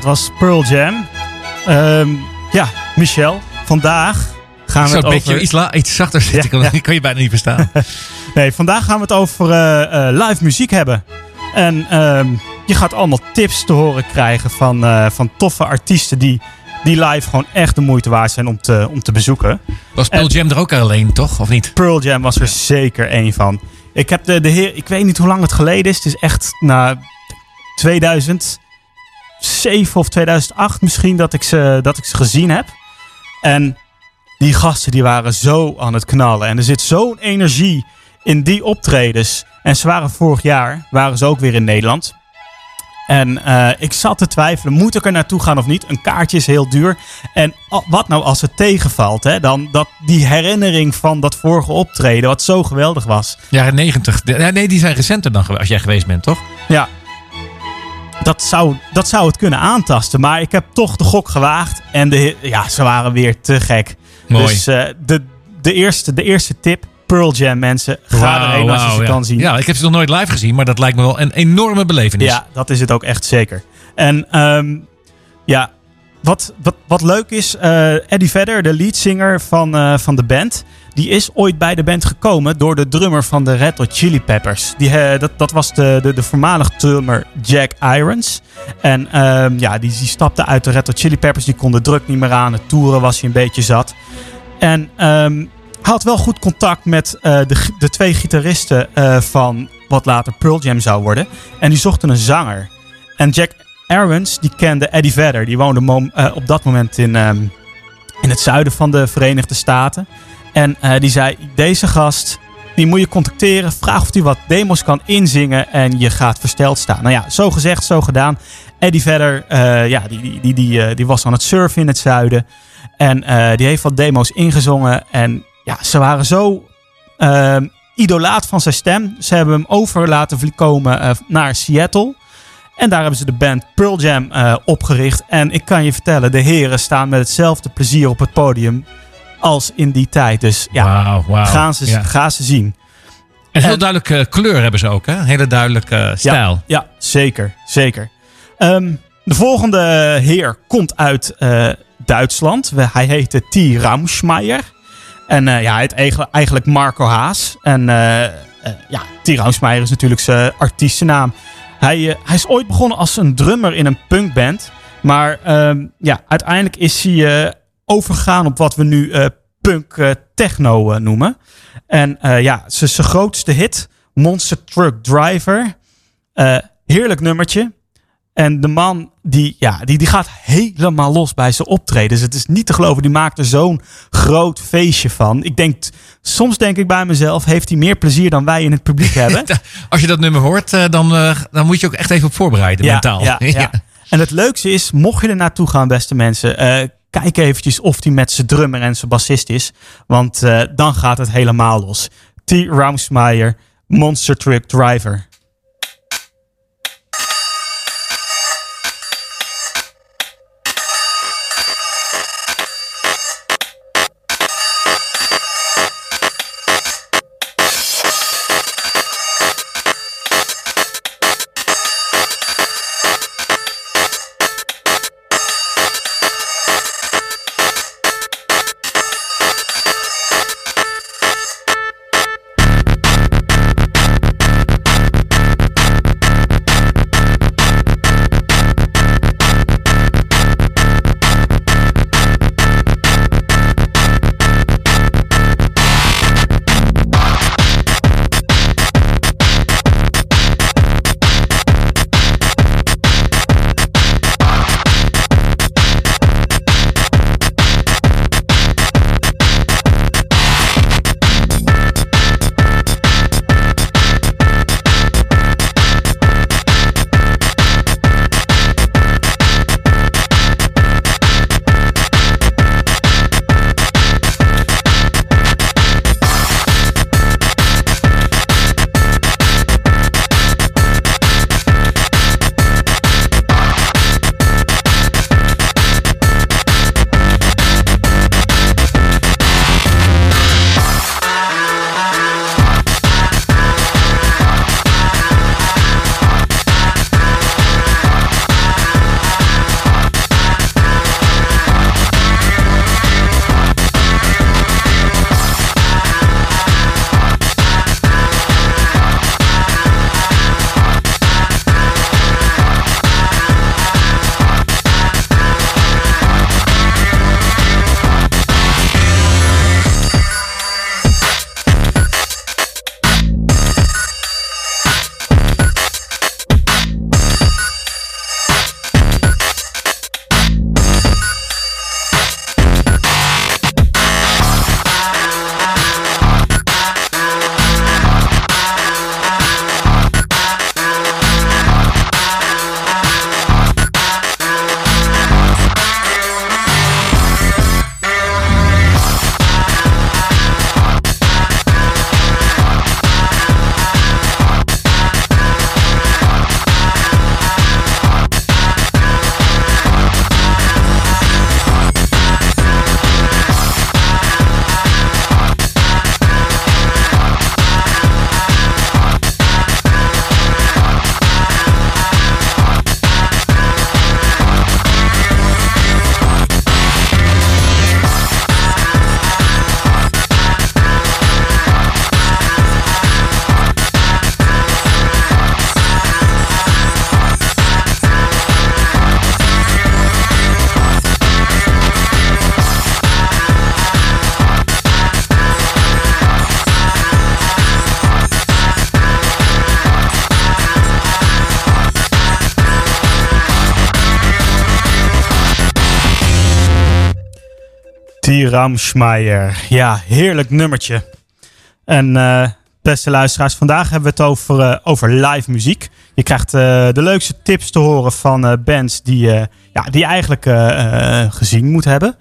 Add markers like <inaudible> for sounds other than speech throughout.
dat was Pearl Jam. Ehm, ja, Michel, vandaag gaan we het een beetje over... iets, la- iets zachter zitten. Ja, kan, <laughs> ja. kan je bijna niet verstaan. <laughs> Nee, vandaag gaan we het over eh, eh, live muziek hebben. En ehm, je gaat allemaal tips te horen krijgen van, eh, van toffe artiesten die, die live gewoon echt de moeite waard zijn om te, om te bezoeken. Was Pearl En- Jam er ook alleen, toch? Of niet? Pearl Jam was er zeker één van. Ik heb de, de heer, ik weet niet hoe lang het geleden is. Het is echt na 2007 of 2008 misschien dat ik ze, dat ik ze gezien heb. En die gasten die waren zo aan het knallen. En er zit zo'n energie in die optredens. En ze waren vorig jaar, waren ze ook weer in Nederland. En eh, ik zat te twijfelen, moet ik er naartoe gaan of niet? Een kaartje is heel duur. En wat nou als het tegenvalt? Hè? Dan dat die herinnering van dat vorige optreden, wat zo geweldig was. Jaren negentig. Ja, nee, die zijn recenter dan als jij geweest bent, toch? Ja, dat zou, dat zou het kunnen aantasten. Maar ik heb toch de gok gewaagd. En de, ja, ze waren weer te gek. Mooi. Dus eh, de, de, eerste, de eerste tip, Pearl Jam mensen. Ga Wauw, erheen als je ze ja. kan zien. Ja, ik heb ze nog nooit live gezien, maar dat lijkt me wel een enorme belevenis. Ja, dat is het ook echt zeker. En ehm, ja, wat, wat, wat leuk is, eh, Eddie Vedder, de leadzanger van, eh, van de band, die is ooit bij de band gekomen door de drummer van de Red Hot Chili Peppers. Die, eh, dat, dat was de, de, de voormalig drummer Jack Irons. En ehm, ja, die, die stapte uit de Red Hot Chili Peppers, die kon de druk niet meer aan. Het toeren was hij een beetje zat. En hij had wel goed contact met eh, de, de twee gitaristen eh, van wat later Pearl Jam zou worden. En die zochten een zanger. En Jack Irons, die kende Eddie Vedder. Die woonde op dat moment in, ehm, in het zuiden van de Verenigde Staten. En eh, die zei, deze gast, die moet je contacteren. Vraag of hij wat demos kan inzingen en je gaat versteld staan. Nou ja, zo gezegd, zo gedaan. Eddie Vedder, eh, ja, die, die, die, die, eh, die was aan het surfen in het zuiden. En die heeft wat demo's ingezongen. En ja, ze waren zo ehm, idolaat van zijn stem. Ze hebben hem over laten komen naar Seattle. En daar hebben ze de band Pearl Jam opgericht. En ik kan je vertellen, de heren staan met hetzelfde plezier op het podium als in die tijd. Dus ja, gaan, ze, Ja. gaan ze zien. En heel En- duidelijke eh, kleur hebben ze ook, hè? Hele duidelijke eh, stijl. Ja, ja zeker. zeker. Ehm, de volgende heer komt uit eh, Duitsland. We- Hij heette T. Raumschmeier. En eh, ja, hij heet eigenlijk- Marco Haas. En eh, eh, ja, T. Raumschmeier is natuurlijk zijn artiestennaam. Hij, eh, hij is ooit begonnen als een drummer in een punkband. Maar ehm, ja, uiteindelijk is hij overgegaan op wat we nu eh, punk eh, techno eh, noemen. En ja, zijn zijn grootste hit, Monster Truck Driver. Heerlijk nummertje. En de man die, ja, die, die gaat helemaal los bij zijn optredens. Het is niet te geloven. Die maakt er zo'n groot feestje van. Ik denk, soms denk ik bij mezelf, heeft hij meer plezier dan wij in het publiek <laughs> hebben. Als je dat nummer hoort, dan, dan moet je ook echt even op voorbereiden, mentaal. Ja, <laughs> ja. En het leukste is, mocht je er naartoe gaan, beste mensen, kijk eventjes of hij met zijn drummer en zijn bassist is. Want eh, dan gaat het helemaal los. T. Raumsmeyer, Monster Truck Driver. Ramschmeijer. Ja, heerlijk nummertje. En eh, beste luisteraars, vandaag hebben we het over, eh, over live muziek. Je krijgt eh, de leukste tips te horen van bands die, ja, die je eigenlijk gezien moet hebben.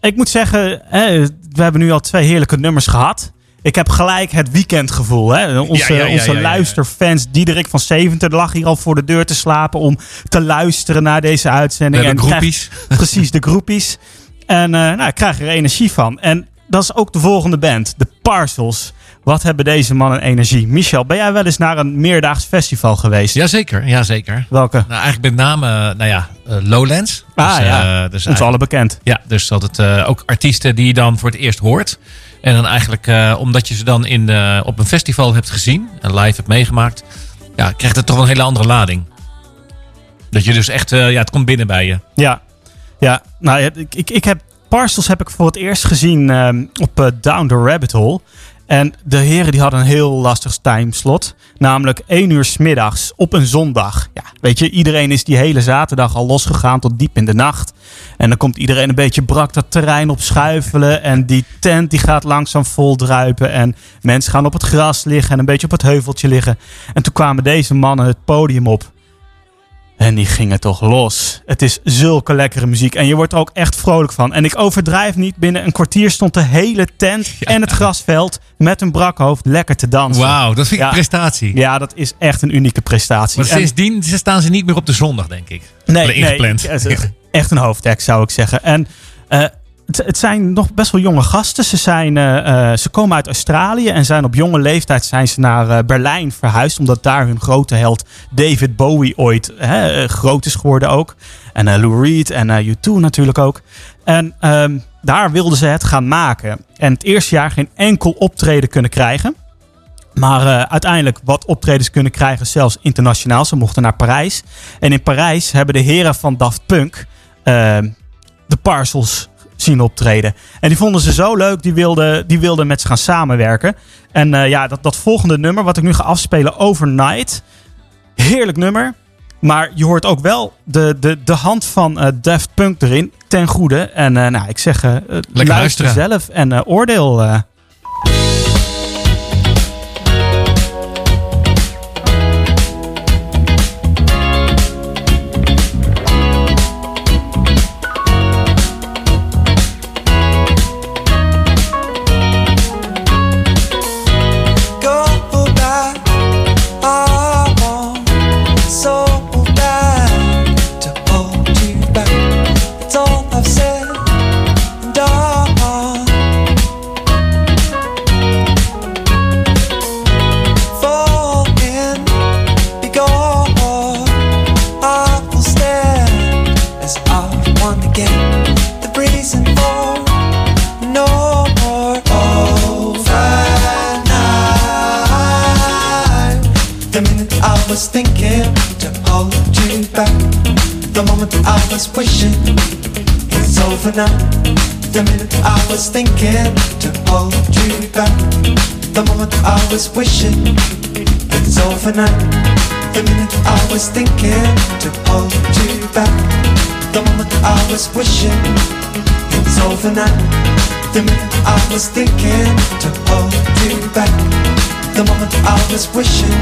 Ik moet zeggen, hè, we hebben nu al twee heerlijke nummers gehad. Ik heb gelijk het weekendgevoel. Hè? Onze, Ja, ja, ja, onze luisterfans, Diederik van 70, lag hier al voor de deur te slapen om te luisteren naar deze uitzending. En krijgt- groepies. Precies, de groepies. En eh, nou, ik krijg er energie van. En dat is ook de volgende band, de Parcels. Wat hebben deze mannen energie? Michel, ben jij wel eens naar een meerdaags festival geweest? Jazeker, jazeker. Welke? Nou, eigenlijk met name, eh, nou ja, eh, Lowlands. Ah Dus, ja, dus ons allen bekend. Ja, dus altijd eh, ook artiesten die je dan voor het eerst hoort. En dan eigenlijk, omdat je ze dan in, op een festival hebt gezien en live hebt meegemaakt, ja, krijgt het toch een hele andere lading. Dat je dus echt, ja, het komt binnen bij je. Ja, ja nou, ik, ik, ik heb Parcels heb ik voor het eerst gezien ehm, op eh, Down the Rabbit Hole. En de heren die hadden een heel lastig timeslot. Namelijk 1 uur 's middags op een zondag. Ja, weet je, iedereen is die hele zaterdag al losgegaan tot diep in de nacht. En dan komt iedereen een beetje brak dat terrein op schuifelen. En die tent die gaat langzaam vol druipen. En mensen gaan op het gras liggen en een beetje op het heuveltje liggen. En toen kwamen deze mannen het podium op. En die gingen toch los. Het is zulke lekkere muziek. En je wordt er ook echt vrolijk van. En ik overdrijf niet. Binnen een kwartier stond de hele tent <laughs> en het grasveld met een brak hoofd lekker te dansen. Wauw, dat vind ik Ja. een prestatie. Ja, dat is echt een unieke prestatie. Maar En- sindsdien staan ze niet meer op de zondag, denk ik. Nee, nee, <laughs> echt een hoofdtek zou ik zeggen. En eh, het, zijn nog best wel jonge gasten. Ze, zijn, eh, eh, ze komen uit Australië en zijn op jonge leeftijd zijn ze naar eh, Berlijn verhuisd. Omdat daar hun grote held David Bowie ooit hè, groot is geworden ook. En Lou Reed en eh, U2 natuurlijk ook. En ehm, daar wilden ze het gaan maken. En het eerste jaar geen enkel optreden kunnen krijgen. Maar uiteindelijk wat optredens kunnen krijgen, zelfs internationaal. Ze mochten naar Parijs. En in Parijs hebben de heren van Daft Punk eh, de Parcels zien optreden. En die vonden ze zo leuk, die wilden, die wilden met ze gaan samenwerken. En eh, ja, dat, dat volgende nummer, wat ik nu ga afspelen, Overnight. Heerlijk nummer. Maar je hoort ook wel de, de, de hand van Daft Punk erin, ten goede. En eh, nou, ik zeg, luister zelf en oordeel. Over now. The minute I was thinking to hold you back, the moment I was wishing it's over now. The minute I was thinking to hold you back, the moment I was wishing it's over now. The minute I was thinking to hold you back, the moment I was wishing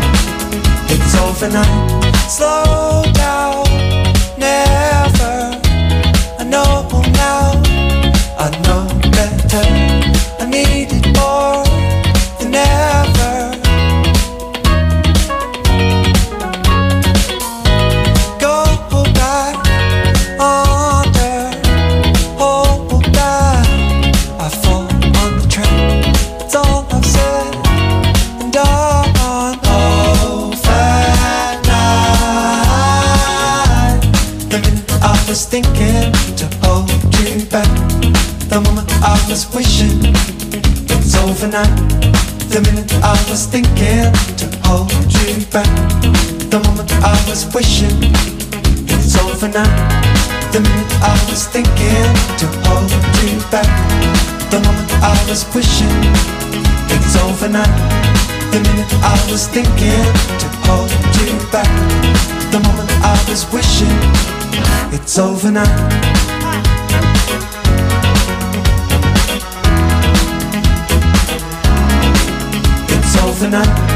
it's over now. Slow down, to hold you back. The moment I was wishing it's over now. The minute I was thinking to hold you back. The moment I was wishing it's overnight. The minute I was thinking to hold you back. The moment I was wishing it's overnight. The minute I was thinking to hold you back. The moment I was wishing it's overnight. It's overnight. The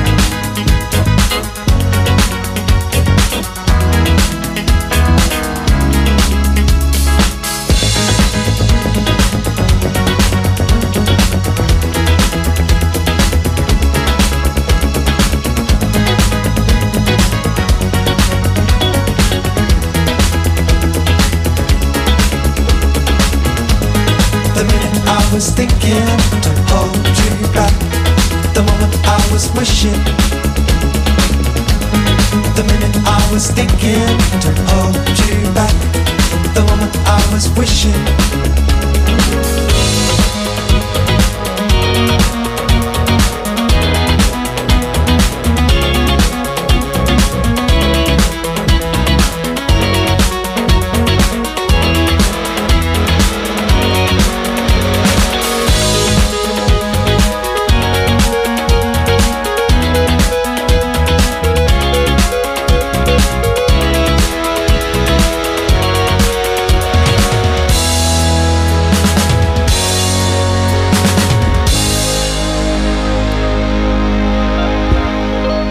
was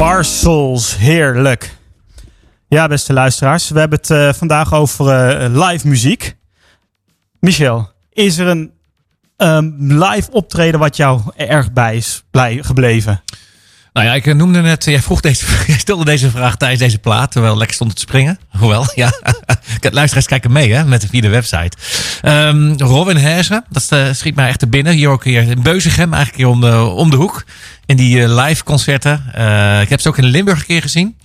Parcels, heerlijk. Ja, beste luisteraars, we hebben het uh, vandaag over uh, live muziek. Michel, is er een um, live optreden wat jou erg bij is blij gebleven? Nou ja, ik noemde net, jij vroeg deze, <laughs> stelde deze vraag tijdens deze plaat, terwijl lekker stond te springen. <laughs> Hoewel, ja, <laughs> luisteraars kijken mee hè, met via de website. Um, Robin Hersen, dat uh, schiet mij echt te binnen. Hier ook hier in Beuzegem, eigenlijk hier om de, om de hoek. In die live concerten. Ik heb ze ook in Limburg een keer gezien.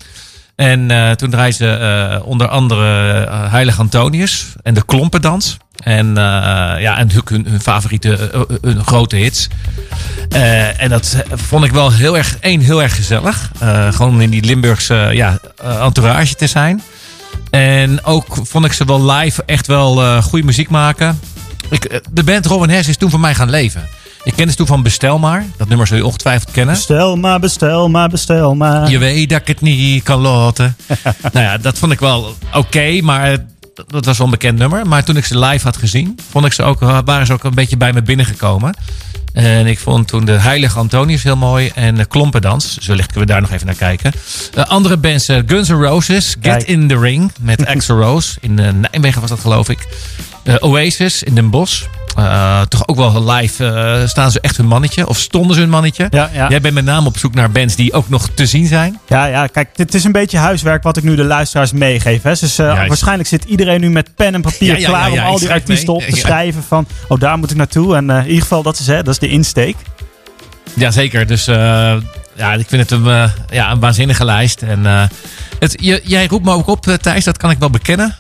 En toen draaide ze onder andere Heilig Antonius en de Klompendans. En, ja, en hun, hun favoriete hun grote hits. en dat vond ik wel heel erg, één, heel erg gezellig. gewoon in die Limburgse ja, entourage te zijn. En ook vond ik ze wel live echt wel goede muziek maken. Ik, de band Robin Hess is toen voor mij gaan leven. Ik ken ze toen van Bestel maar. Dat nummer zul je ongetwijfeld kennen. Bestel maar, bestel maar, bestel maar. Je weet dat ik het niet kan laten. <laughs> nou ja, dat vond ik wel oké, okay, maar dat was wel een bekend nummer. Maar toen ik ze live had gezien, vond ik ze ook, waren ze ook een beetje bij me binnengekomen. En ik vond toen de Heilige Antonius heel mooi. En de Klompendans. Zo licht kunnen we daar nog even naar kijken. Uh, andere bands, uh, Guns N' Roses. Get Kijk. in the Ring. Met Axel Rose. In uh, Nijmegen was dat geloof ik. Oasis in Den Bosch. Uh, toch ook wel live uh, staan ze echt hun mannetje. Of stonden ze hun mannetje. Ja, ja. Jij bent met name op zoek naar bands die ook nog te zien zijn. Ja, ja kijk, dit is een beetje huiswerk wat ik nu de luisteraars meegeef. Hè. Dus uh, waarschijnlijk zit iedereen nu met pen en papier ja, klaar om al die artiesten op te schrijven. Van, oh daar moet ik naartoe. En in ieder geval, dat is, hè, dat is de insteek. Jazeker, dus ja, ik vind het een, ja, een waanzinnige lijst. En het, je, jij roept me ook op, Thijs, dat kan ik wel bekennen.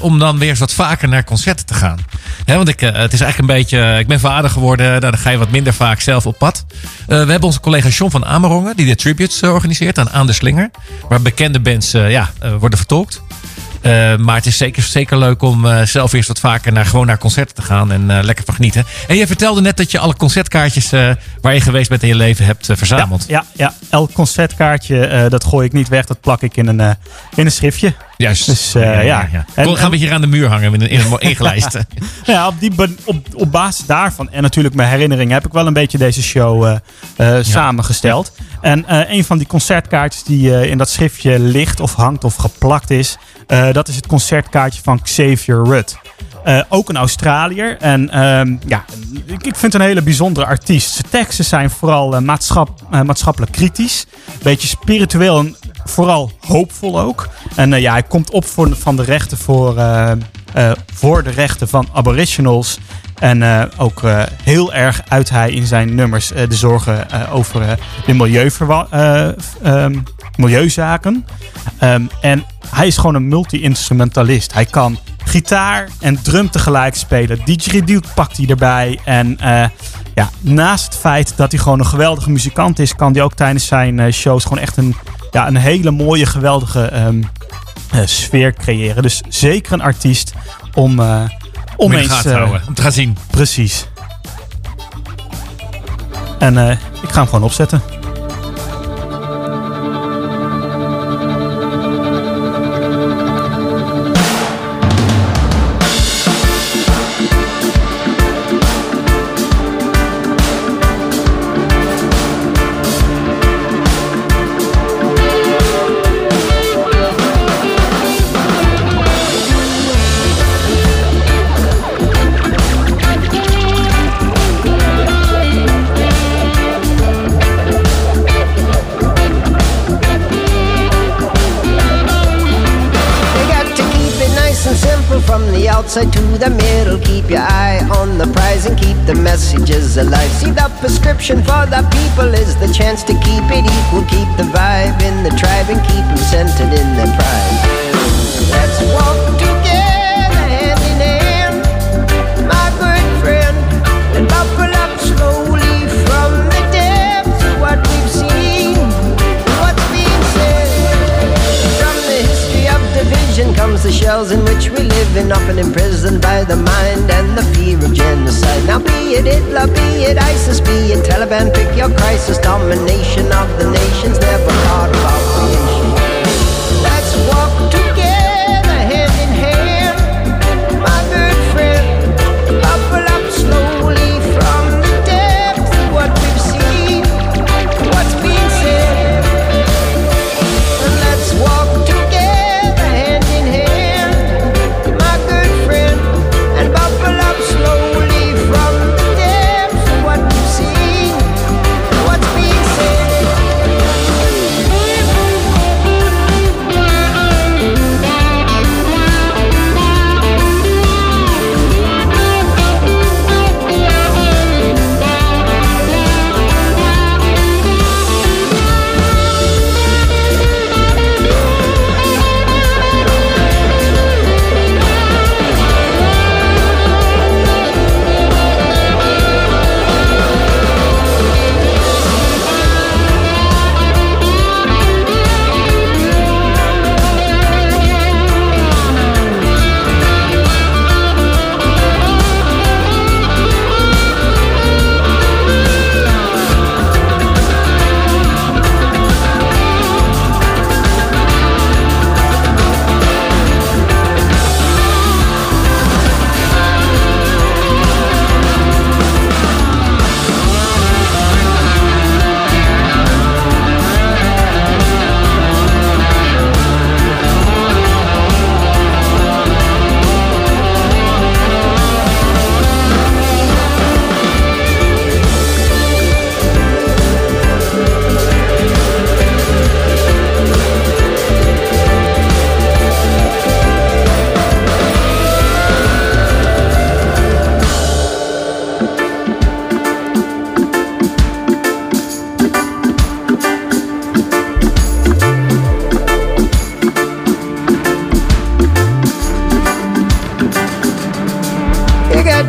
Om dan weer eens wat vaker naar concerten te gaan. Want ik, het is eigenlijk een beetje. Ik ben vader geworden, nou, dan ga je wat minder vaak zelf op pad. We hebben onze collega John van Amerongen, die de tributes organiseert aan Aan de Slinger. Waar bekende bands ja, worden vertolkt. Uh, maar het is zeker, zeker leuk om uh, zelf eerst wat vaker naar, gewoon naar concerten te gaan en uh, lekker van genieten. En je vertelde net dat je alle concertkaartjes waar je geweest bent in je leven hebt verzameld. Ja, ja, ja, elk concertkaartje dat gooi ik niet weg, dat plak ik in een, in een schriftje. Juist. Dus, ja, ja, ja. ja. En, gaan we hier aan de muur hangen in een, in een ingelijst. <laughs> ja, op, die, op, op basis daarvan en natuurlijk mijn herinneringen heb ik wel een beetje deze show samengesteld. En een van die concertkaartjes die in dat schriftje ligt of hangt of geplakt is, uh, dat is het concertkaartje van Xavier Rudd. Uh, ook een Australiër. En uh, ja, ik, ik, vind een hele bijzondere artiest. Zijn teksten zijn vooral uh, maatschap, maatschappelijk kritisch. Beetje spiritueel en vooral hoopvol ook. En ja, hij komt op voor, van de rechten voor, voor de rechten van aboriginals. En ook heel erg uit hij in zijn nummers de zorgen over de milieuverwa ehm, milieuzaken. Um, en hij is gewoon een multi-instrumentalist. Hij kan gitaar en drum tegelijk spelen. Didgeridoo pakt hij erbij. En uh, ja, naast het feit dat hij gewoon een geweldige muzikant is, kan hij ook tijdens zijn uh, shows gewoon echt een, ja, een hele mooie, geweldige um, uh, sfeer creëren. Dus zeker een artiest om, om eens te houden, om te gaan zien. Precies. En ik ga hem gewoon opzetten. For the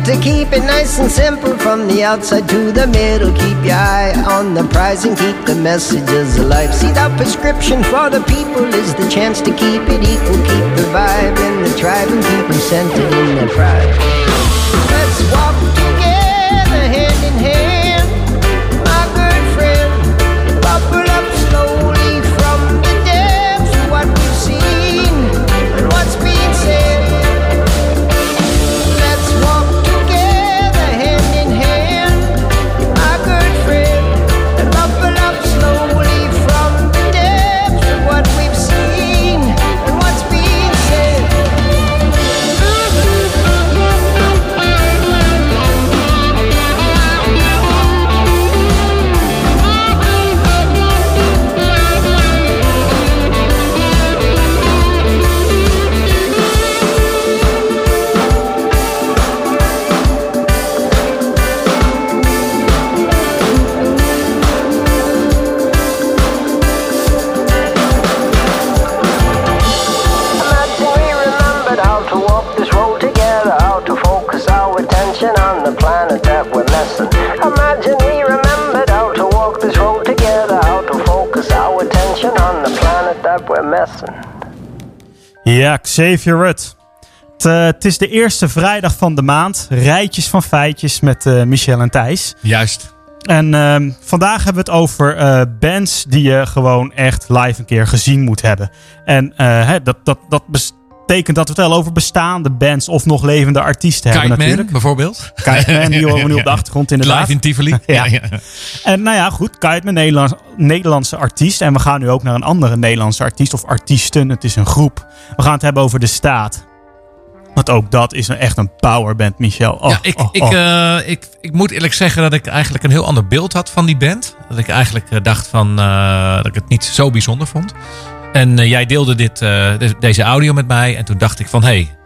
to keep it nice and simple from the outside to the middle. Keep your eye on the prize and keep the messages alive. See, the prescription for the people is the chance to keep it equal. Keep the vibe in the tribe and keep them centered in their pride. Xavier Rudd. Het, eh, het is de eerste vrijdag van de maand. Rijtjes van feitjes met eh, Michel en Thijs. Juist. En ehm, vandaag hebben we het over eh, bands die je gewoon echt live een keer gezien moet hebben. En eh, hè, dat, dat, dat betekent dat we het wel over bestaande bands of nog levende artiesten hebben Man, natuurlijk. bijvoorbeeld. Kite die horen we nu <laughs> op de achtergrond inderdaad. Live in Tivoli. <laughs> Ja. En nou ja, goed, Kite Man, Nederlands, Nederlandse artiest. En we gaan nu ook naar een andere Nederlandse artiest of artiesten. Het is een groep. We gaan het hebben over De Staat. Want ook dat is een, echt een powerband, Michel. Oh, ja, ik, oh, ik, oh. eh, ik, ik moet eerlijk zeggen dat ik eigenlijk een heel ander beeld had van die band. Dat ik eigenlijk eh, dacht van, eh, dat ik het niet zo bijzonder vond. En eh, jij deelde dit, eh, de- deze audio met mij. En toen dacht ik van, hé, hey,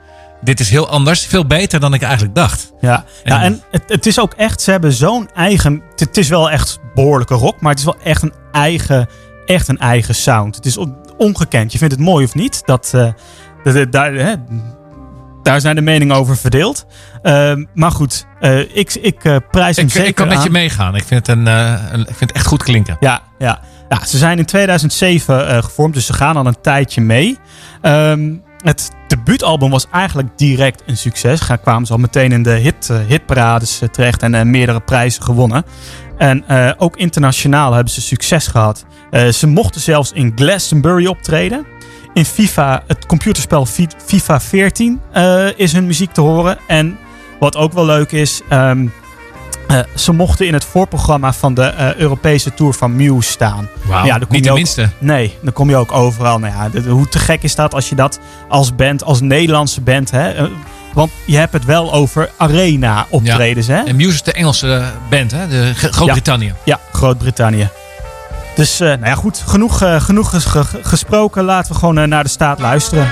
dit is heel anders. Veel beter dan ik eigenlijk dacht. Ja, ja En- en het, het is ook echt, ze hebben zo'n eigen. Het, het is wel echt behoorlijke rock, maar het is wel echt een eigen, echt een eigen sound. Het is on- ongekend. Je vindt het mooi of niet? Dat, eh, dat- daar, hè, daar zijn de meningen over verdeeld. Ehm, maar goed, ik, ik prijs hem Ik, zeker ik kan met aan. je meegaan. Ik vind het, een, een- ik vind het echt goed klinken. Ja, ja. Ja, ze zijn in 2007 eh, gevormd, dus ze gaan al een tijdje mee. Ehm, het debuutalbum was eigenlijk direct een succes. Ga kwamen ze al meteen in de hit, eh, hitparades eh, terecht en meerdere prijzen gewonnen. En ook internationaal hebben ze succes gehad. Eh, ze mochten zelfs in Glastonbury optreden. In FIFA, het computerspel Fi- FIFA 14 eh, is hun muziek te horen. En wat ook wel leuk is, ehm, eh, ze mochten in het voorprogramma van de eh, Europese Tour van Muse staan. Ja, niet de ook- minste. Nee, dan kom je ook overal. Nou ja, hoe te gek is dat als je dat als band, als Nederlandse band, hè? eh, want je hebt het wel over arena optredens, hè? En Muse is de Engelse band, hè? De Groot-Brittannië. Ja, Groot-Brittannië. Dus, nou ja, goed. Genoeg, genoeg ges- ge- gesproken. Laten we gewoon naar de staat luisteren.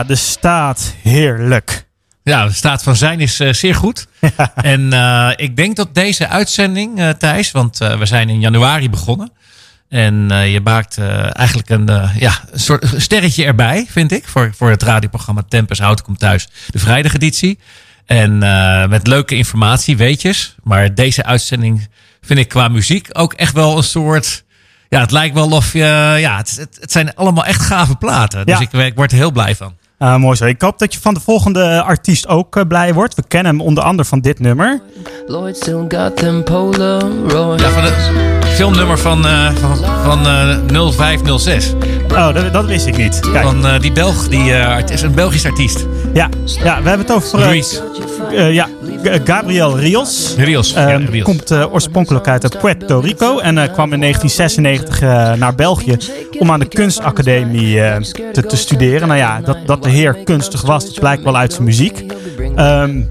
Ja, de staat heerlijk. Ja, de staat van zijn is eh, zeer goed. <laughs> En eh, ik denk dat deze uitzending, eh, Thijs, want we zijn in januari begonnen. En je maakt eigenlijk een, ja, een soort sterretje erbij, vind ik. Voor, voor het radioprogramma Tempus Houten komt thuis, de vrijdageditie. En met leuke informatie, weetjes. Maar deze uitzending vind ik qua muziek ook echt wel een soort... Ja, het lijkt wel of je... Ja, het, het, het zijn allemaal echt gave platen. Dus Ja. ik, ik word er heel blij van. Ah, mooi zo. Ik hoop dat je van de volgende artiest ook eh, blij wordt. We kennen hem onder andere van dit nummer. Lloyd still got them Polaroids. Ja, van het filmnummer van, eh, van, van eh, 0506. Oh, dat, dat wist ik niet. Kijk, Van eh, die Belg, die eh, is een Belgisch artiest. ja, ja, we hebben het over... eh, eh, ja, Gabriel Rios. Rios. ja, Rios. Komt eh, oorspronkelijk uit eh, Puerto Rico en eh, kwam in 1996 eh, naar België om aan de kunstacademie eh, te, te studeren. Nou ja, dat, dat de heer kunstig was, dat blijkt wel uit zijn muziek. Ehm,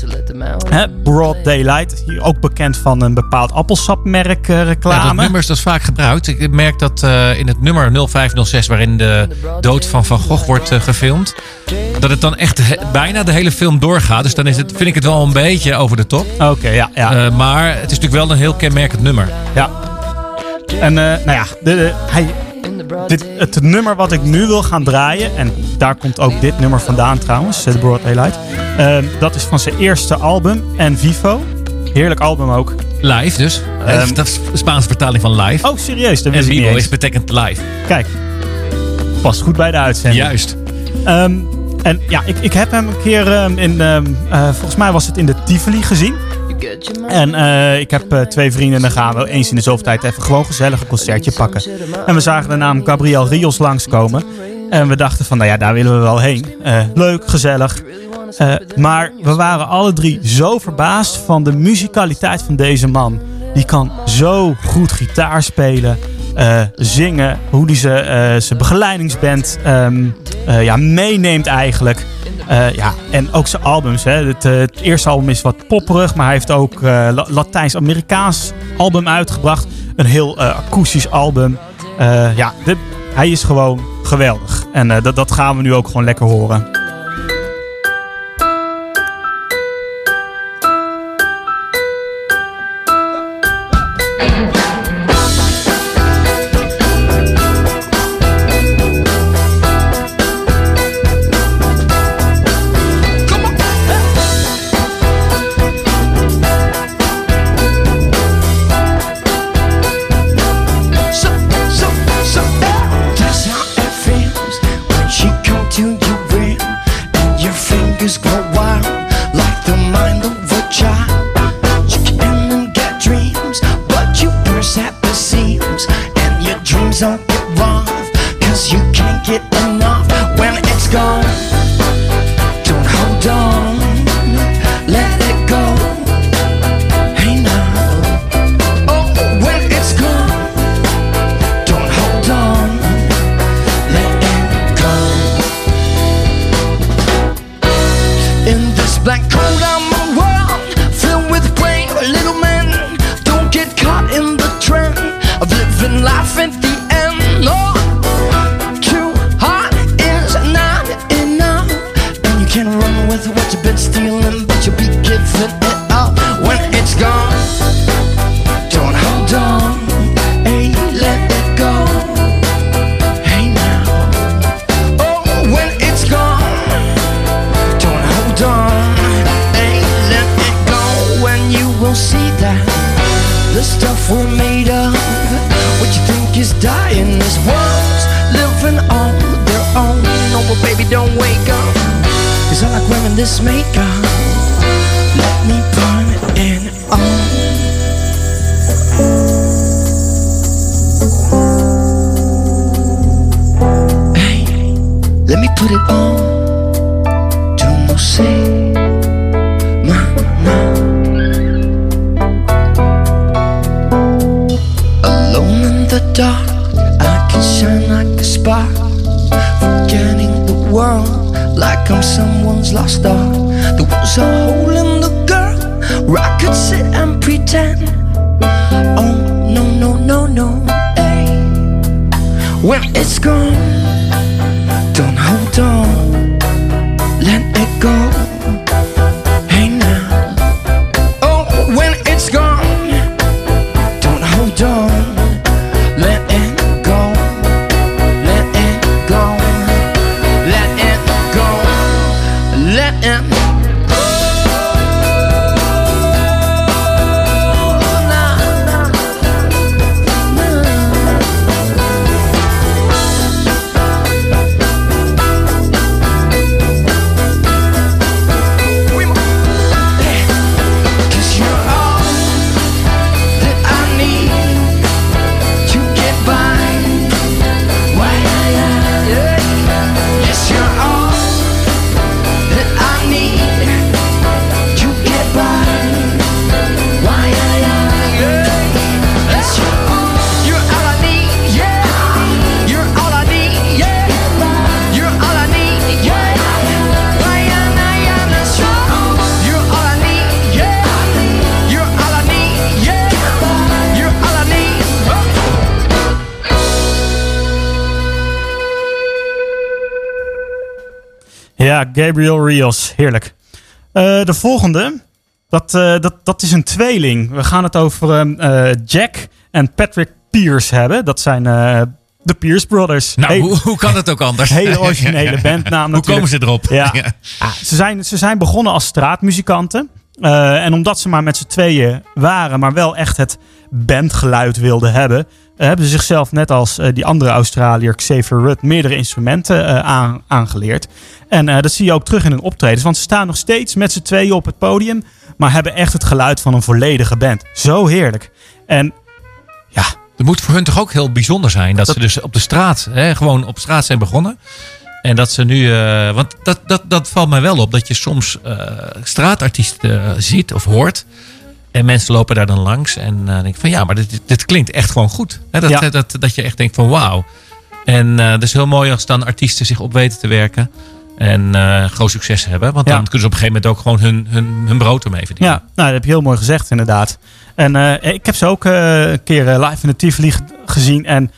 hè, Broad Daylight, hier ook bekend van een bepaald appelsapmerk eh, Ja, dat reclame. nummer is dat vaak gebruikt. Ik merk dat eh, in het nummer 0506, waarin de dood van Van Gogh wordt eh, gefilmd, dat het dan echt he- bijna de hele film doorgaat. Dus dan is het, vind ik het wel een beetje over de top. Oké, ja, ja. Eh, maar het is natuurlijk wel een heel kenmerkend nummer. ja. En eh, nou ja, de, de- hij, dit, het nummer wat ik nu wil gaan draaien, en daar komt ook dit nummer vandaan trouwens, eh, de Broad Daylight. eh, dat is van zijn eerste album, En Vivo. Heerlijk album ook. Live dus. Ehm, dat is de Spaanse vertaling van live. Oh, serieus? Dat en wist ik niet Vivo is betekent live. Kijk, past goed bij de uitzending. Juist. Ehm, en ja, ik, ik heb hem een keer ehm, in, ehm, eh, volgens mij was het in de Tivoli gezien. En eh, ik heb eh, twee vrienden en dan gaan we eens in de zoveel tijd even gewoon gezellig een concertje pakken. En we zagen de naam Gabriel Rios langskomen. En we dachten van, nou ja, daar willen we wel heen. Eh, leuk, gezellig. Maar we waren alle drie zo verbaasd van de muzikaliteit van deze man. Die kan zo goed gitaar spelen, zingen, hoe hij ze, zijn begeleidingsband ehm, eh, ja, meeneemt eigenlijk. Eh, ja, en ook zijn albums. Hè. Het, eh, het eerste album is wat popperig, maar hij heeft ook La- Latijns-Amerikaans album uitgebracht. Een heel akoestisch album. Ja, hij is gewoon geweldig. En dat, dat gaan we nu ook gewoon lekker horen. Ja, Gabriel Rios. Heerlijk. Eh, de volgende, dat, eh, dat, dat is een tweeling. We gaan het over eh, Jack en Patrick Pierce hebben. Dat zijn de Pierce Brothers. Nou, hoe, hoe kan het ook anders? <laughs> Hele originele <laughs> bandnaam Hoe komen ze erop? <laughs> Ja. Ah, ze, zijn, ze zijn begonnen als straatmuzikanten. En omdat ze maar met z'n tweeën waren, maar wel echt het bandgeluid wilden hebben, hebben ze zichzelf net als eh, die andere Australiër Xavier Rudd meerdere instrumenten eh, aan, aangeleerd. En eh, dat zie je ook terug in hun optredens, want ze staan nog steeds met z'n tweeën op het podium, maar hebben echt het geluid van een volledige band. Zo heerlijk. En ja, Het moet voor hun toch ook heel bijzonder zijn dat, ze dus op de straat, hè, gewoon op straat zijn begonnen. En dat ze nu, eh, want dat, dat, dat valt mij wel op, dat je soms eh, straatartiesten eh, ziet of hoort. En mensen lopen daar dan langs en eh denk van ja, maar dit, dit klinkt echt gewoon goed. Dat, Ja. dat, dat je echt denkt van wauw. En eh dat is heel mooi als dan artiesten zich op weten te werken. En eh, groot succes hebben. Want Ja. dan kunnen ze op een gegeven moment ook gewoon hun, hun, hun brood ermee verdienen. Ja, nou, dat heb je heel mooi gezegd, inderdaad. En eh, ik heb ze ook eh, een keer eh, live in de Tivoli ge- gezien en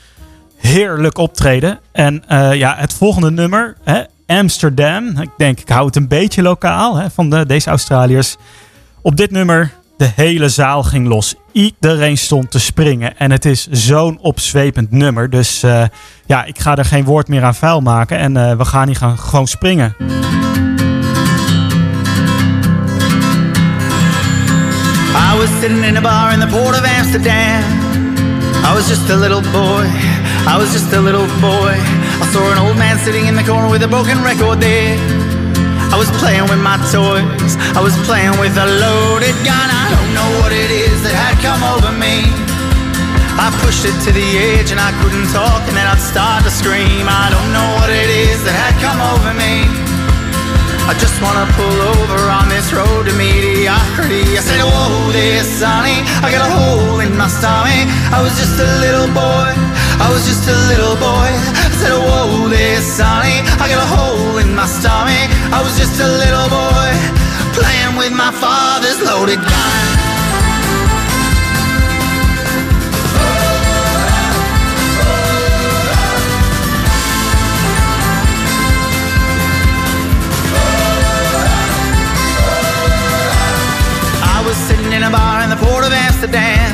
heerlijk optreden. En eh, ja, het volgende nummer, hè, Amsterdam. Ik denk, ik hou het een beetje lokaal hè, van de, deze Australiërs. Op dit nummer, de hele zaal ging los. Iedereen stond te springen. En het is zo'n opzwepend nummer. Dus eh, ja, ik ga er geen woord meer aan vuil maken. En eh, we gaan hier gaan gewoon springen. I was sitting in a bar in the port of Amsterdam. I was just a little boy. I was just a little boy. I saw an old man sitting in the corner with a broken record there. I was playing with my toys. I was playing with a loaded gun. I don't know what it is that had come over me. I pushed it to the edge and I couldn't talk, and then I'd start to scream. I don't know what it is that had come over me. I just wanna pull over on this road to mediocrity. I said, Whoa there, Sonny. I got a hole in my stomach. I was just a little boy. I was just a little boy. I said, Whoa there, Sonny. I got a hole in my stomach. I was just a little boy playing with my father's loaded gun. I was sitting in a bar in the port of Amsterdam.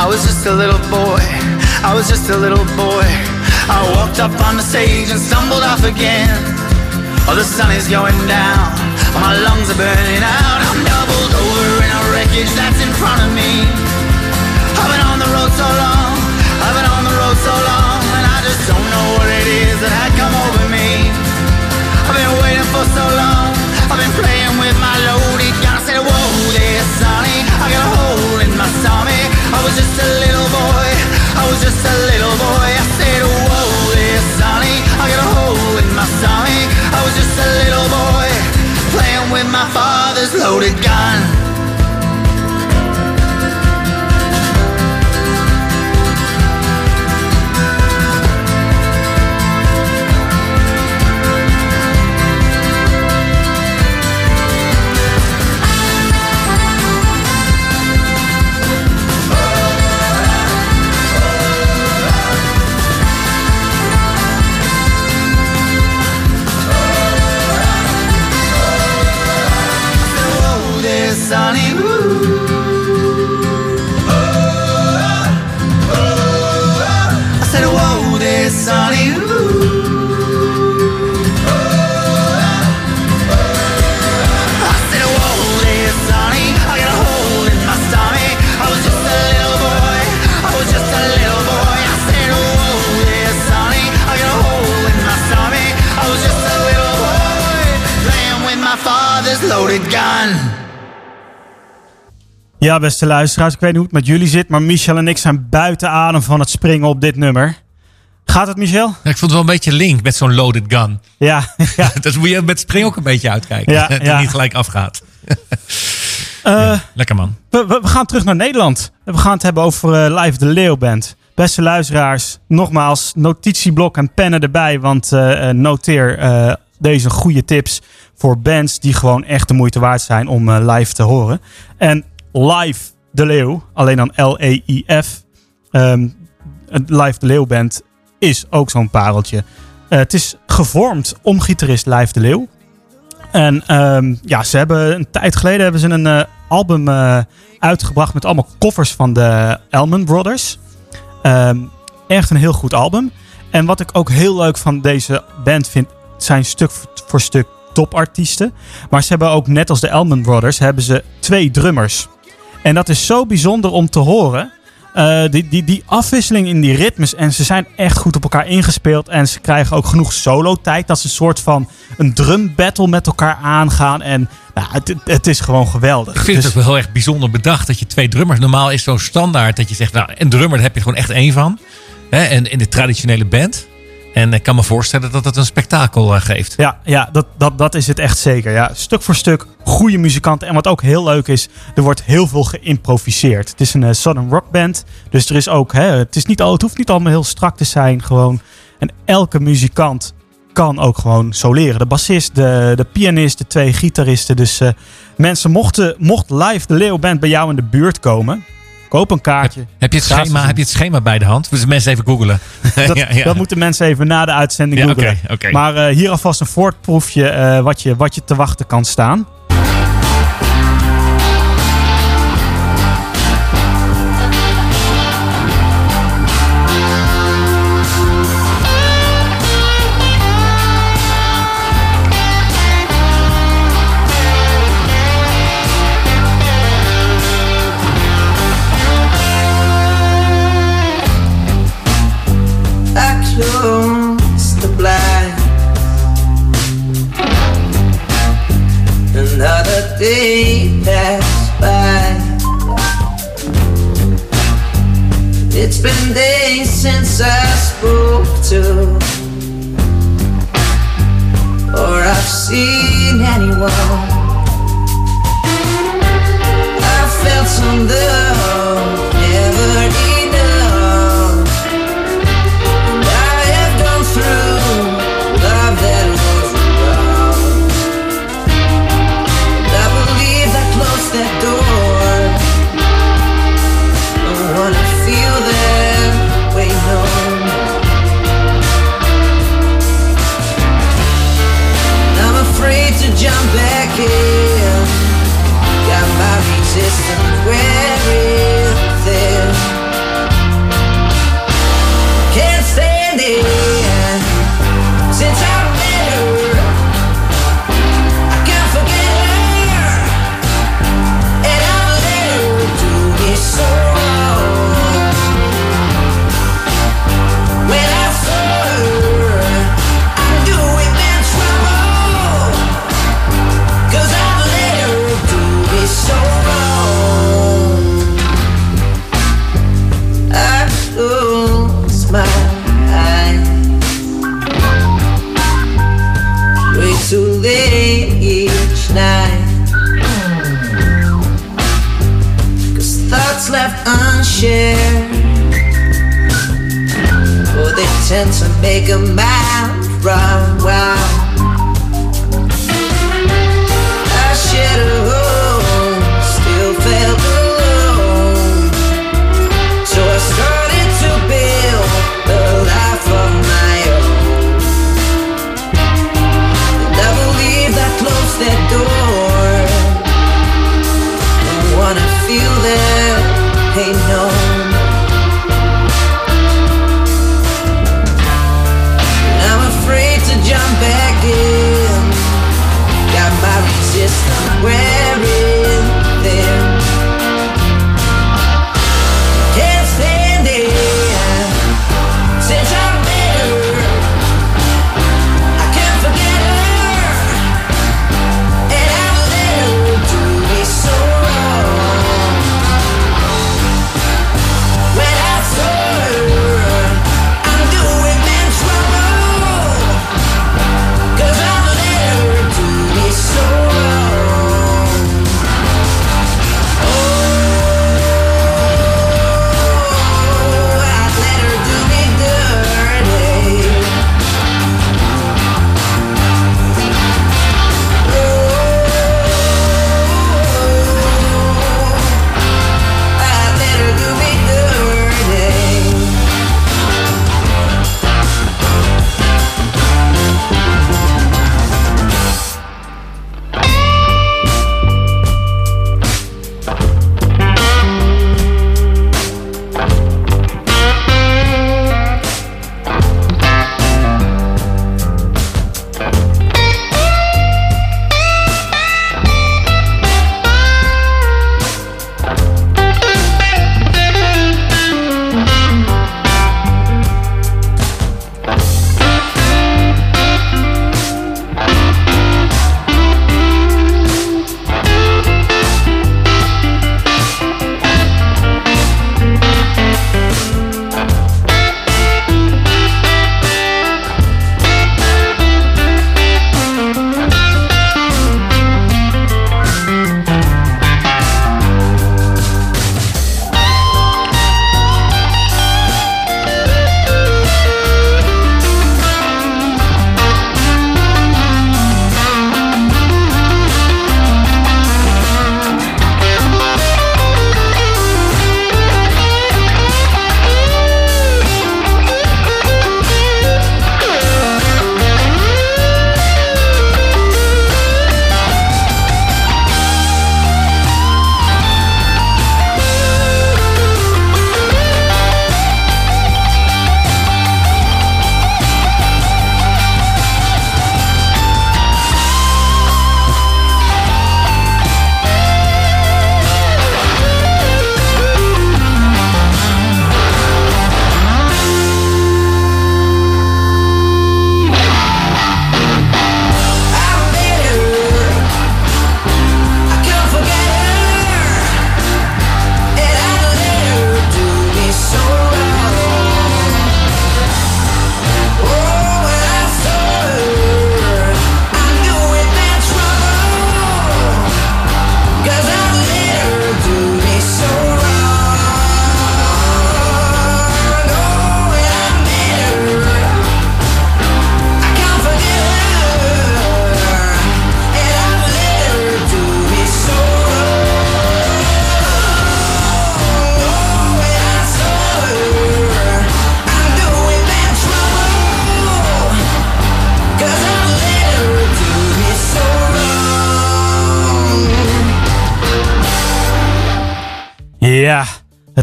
I was just a little boy. I was just a little boy. I walked up on the stage and stumbled off again. Oh, the sun is going down. My lungs are burning out. I'm doubled over in a wreckage that's in front of me. I've been on the road so long. I've been on the road so long. And I just don't know what it is that had come over me. I've been waiting for so long. I've been playing with my loaded gun. I said, Whoa there, Sonny. I got a hole in my stomach. I was just a little boy. I was just a little boy. I said, Whoa there, Sonny. I got a hole in my. I was just a little boy. Playing with my father's loaded gun. Loaded gun. Ja, beste luisteraars, ik weet niet hoe het met jullie zit, maar Michel en ik zijn buiten adem van het springen op dit nummer. Gaat het, Michel? Ik vond het wel een beetje link met zo'n loaded gun. Ja, <laughs> ja. Dat moet je met spring ook een beetje uitkijken. Ja, <laughs> dat het ja. niet gelijk afgaat. <laughs> Eh, Lekker man. we, we, we gaan terug naar Nederland. We gaan het hebben over eh, Live de Leeuw Band. Beste luisteraars, nogmaals, notitieblok en pennen erbij, want eh, eh, noteer eh, deze goede tips voor bands die gewoon echt de moeite waard zijn om eh, live te horen. En Live de Leeuw, alleen dan L-E-I-F, ehm, Live de Leeuw Band is ook zo'n pareltje. Eh, het is gevormd om gitarist Live de Leeuw. En ehm, ja, ze hebben een tijd geleden hebben ze een eh, album uitgebracht met allemaal covers van de Elman Brothers. Ehm, echt een heel goed album. En wat ik ook heel leuk van deze band vind, zijn stuk voor stuk topartiesten. Maar ze hebben ook, net als de Elman Brothers, hebben ze twee drummers. En dat is zo bijzonder om te horen. Eh, die, die, die afwisseling in die ritmes. En ze zijn echt goed op elkaar ingespeeld. En ze krijgen ook genoeg solo-tijd. Dat ze een soort van een drum battle met elkaar aangaan. En nou, het, het is gewoon geweldig. Ik vind Dus- het ook wel heel erg bijzonder bedacht dat je twee drummers. Normaal is zo'n standaard dat je zegt, nou, een drummer daar heb je gewoon echt één van. Hè, en in de traditionele band. En ik kan me voorstellen dat het een spektakel eh, geeft. Ja, ja dat, dat, dat is het echt zeker. Ja, stuk voor stuk goede muzikanten. En wat ook heel leuk is, er wordt heel veel geïmproviseerd. Het is een eh, Southern Rock band. Dus er is ook, hè, het, is niet al, het hoeft niet allemaal heel strak te zijn. Gewoon. En elke muzikant kan ook gewoon soleren. De bassist, de, de pianist, de twee gitaristen. Dus eh, mensen, mochten, mocht live de Leo Band bij jou in de buurt komen, koop een kaartje. Heb je het schema, heb je het schema bij de hand? Dus mensen even googelen. <laughs> Dat, Ja, ja. dat moeten mensen even na de uitzending oké. Maar eh, hier alvast een voorproefje eh, wat, je, wat je te wachten kan staan.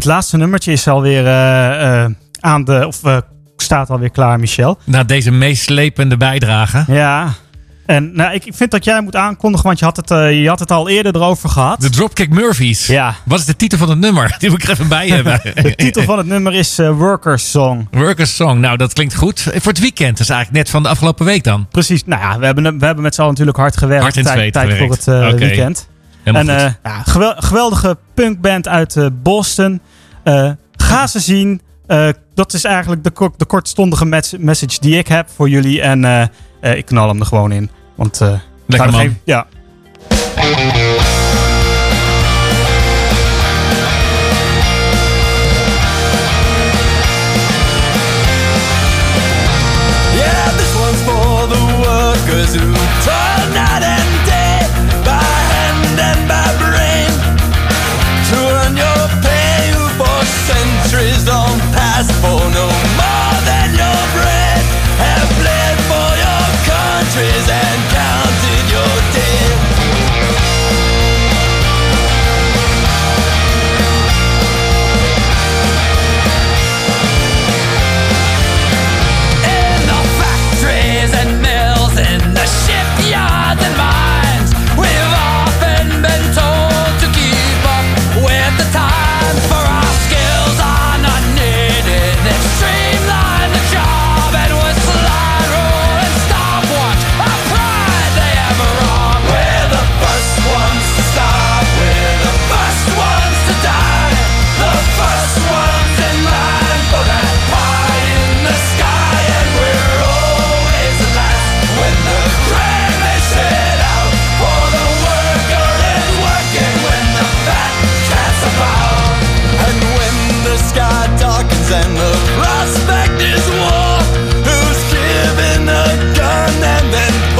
Het laatste nummertje is alweer eh, eh, aan de... Of eh, staat alweer klaar, Michel. Na deze meeslepende bijdrage. Ja. En nou, ik ik vind dat jij moet aankondigen, want je had het, je had het al eerder erover gehad. De Dropkick Murphys. Ja. Wat is de titel van het nummer? <laughs> Die moet ik er even bij hebben. <laughs> De titel van het nummer is Workers Song. Workers Song. Nou, dat klinkt goed. Voor het weekend. Dat is eigenlijk net van de afgelopen week dan. Precies. Nou ja, we hebben, we hebben met z'n allen natuurlijk hard gewerkt. Hard in tijd, tijd voor het eh, Oké. weekend. En eh, ja, gewel- geweldige punkband uit eh, Boston. Eh, ga ze zien. Dat is eigenlijk de, kort- de kortstondige mes- message die ik heb voor jullie. En ik knal hem er gewoon in. Want, Lekker er man. ja.